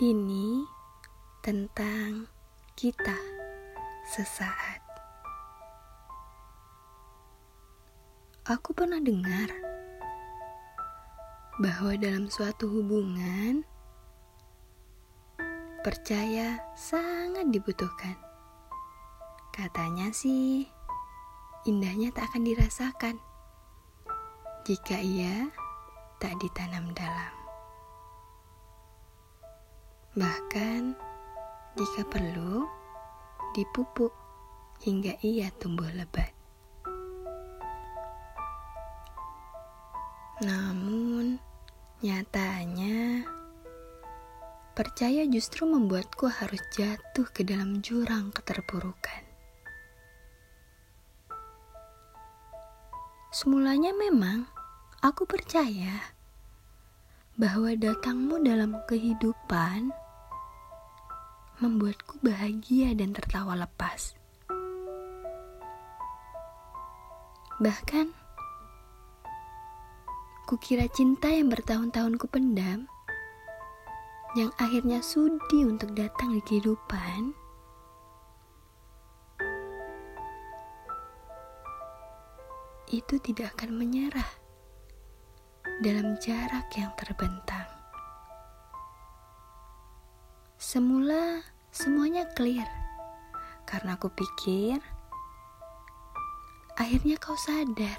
Ini tentang kita sesaat. Aku pernah dengar bahwa dalam suatu hubungan percaya sangat dibutuhkan. Katanya sih, indahnya tak akan dirasakan jika ia tak ditanam dalam. Bahkan jika perlu, dipupuk hingga ia tumbuh lebat. Namun, nyatanya percaya justru membuatku harus jatuh ke dalam jurang keterpurukan. Semulanya memang aku percaya bahwa datangmu dalam kehidupan membuatku bahagia dan tertawa lepas. Bahkan, kukira cinta yang bertahun-tahun kupendam, yang akhirnya sudi untuk datang di kehidupan, itu tidak akan menyerah dalam jarak yang terbentang. Semula semuanya clear karena aku pikir akhirnya kau sadar.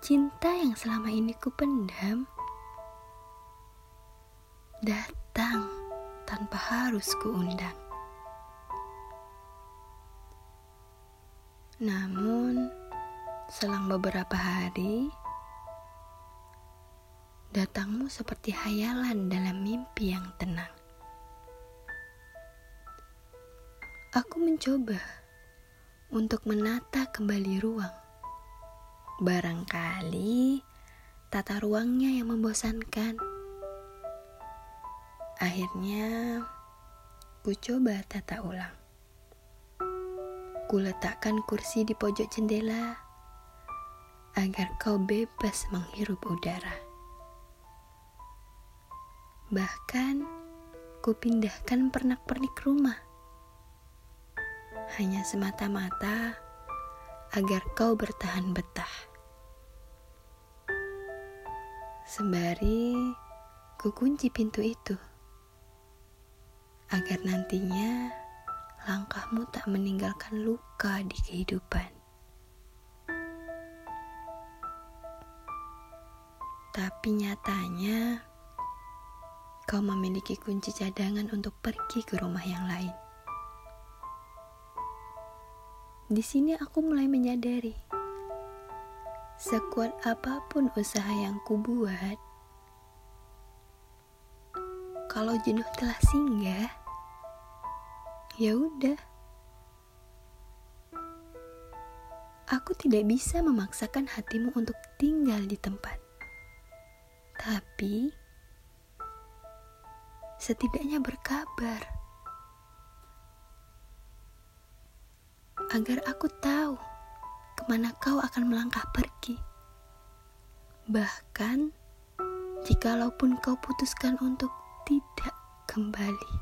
Cinta yang selama ini ku pendam datang tanpa harus kuundang. Namun, Selang beberapa hari, datangmu seperti hayalan dalam mimpi yang tenang. Aku mencoba untuk menata kembali ruang. Barangkali tata ruangnya yang membosankan. Akhirnya, ku coba tata ulang. Ku letakkan kursi di pojok jendela agar kau bebas menghirup udara. Bahkan, ku pindahkan pernak-pernik rumah. Hanya semata-mata agar kau bertahan betah. Sembari ku kunci pintu itu. Agar nantinya langkahmu tak meninggalkan luka di kehidupan. Tapi nyatanya, kau memiliki kunci cadangan untuk pergi ke rumah yang lain. Di sini aku mulai menyadari, sekuat apa pun usaha yang kubuat, kalau jenuh telah singgah, ya udah. Aku tidak bisa memaksakan hatimu untuk tinggal di tempat. Tapi setidaknya berkabar agar aku tahu ke mana kau akan melangkah pergi. Bahkan jikalaupun kau putuskan untuk tidak kembali.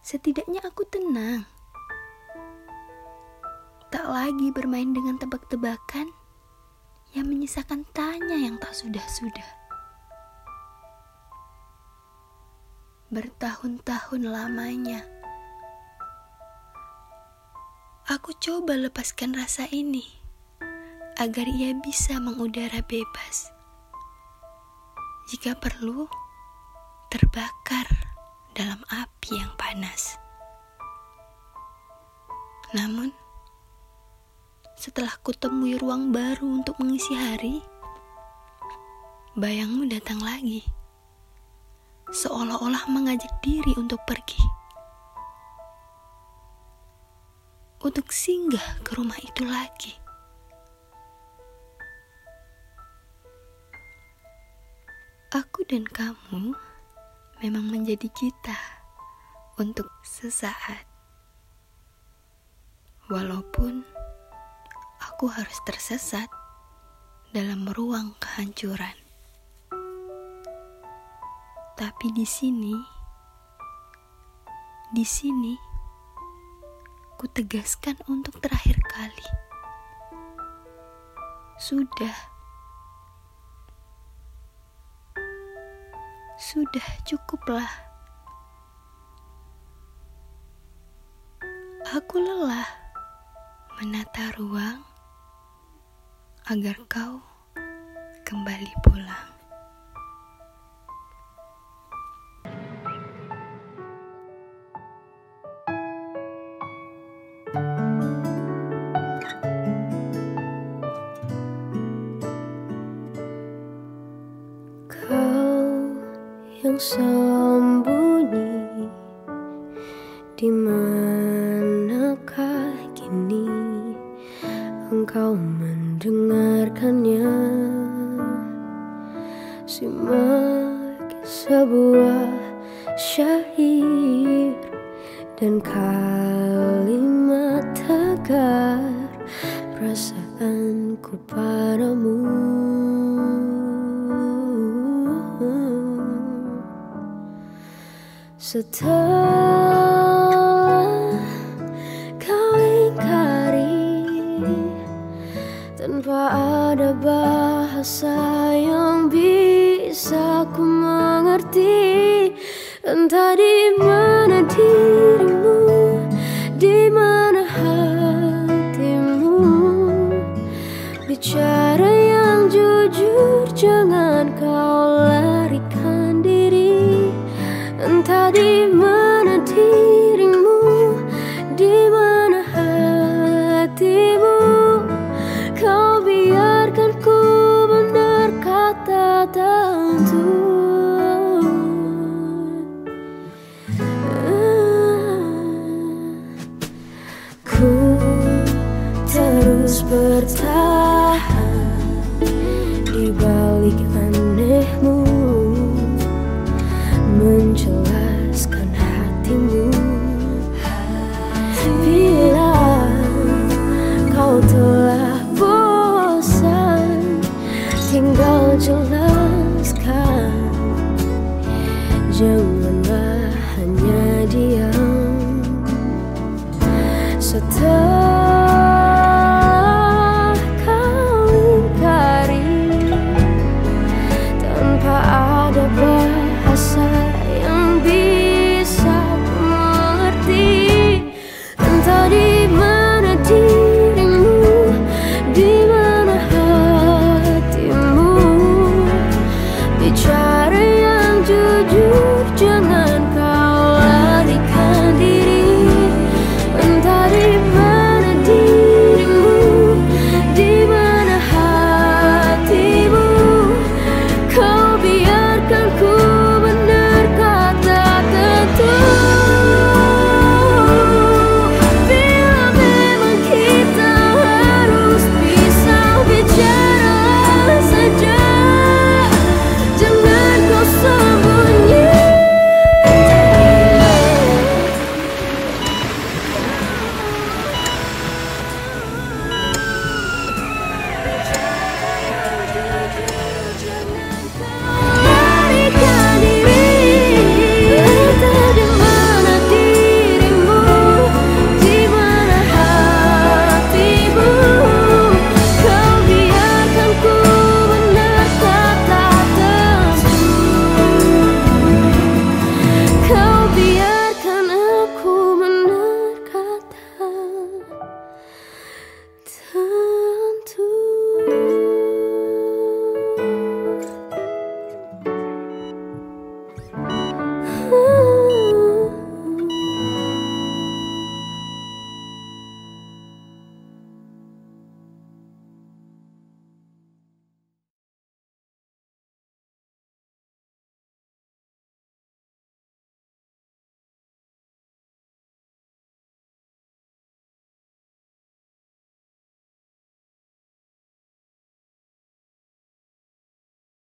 Setidaknya aku tenang. Tak lagi bermain dengan tebak-tebakan yang menyisakan tanya yang tak sudah-sudah. Bertahun-tahun lamanya, aku coba lepaskan rasa ini agar ia bisa mengudara bebas. Jika perlu, terbakar dalam api yang panas. Namun, setelah kutemui ruang baru untuk mengisi hari, bayangmu datang lagi, seolah-olah mengajak diri untuk pergi. Untuk singgah ke rumah itu lagi. Aku dan kamu memang menjadi kita untuk sesaat. Walaupun aku harus tersesat dalam ruang kehancuran. Tapi di sini, di sini, ku tegaskan untuk terakhir kali. Sudah, sudah cukuplah. Aku lelah menata ruang agar kau kembali pulang. Yang sembunyi di manakah kini engkau mendengarkannya? Simak sebuah syair dan kalimat tegar perasaanku padamu Setelah kau ingkari Tanpa ada bahasa yang bisa ku mengerti Entah di mana dirimu Di mana hatimu. Bicara yang jujur Jangan kau diri 他的门。so tough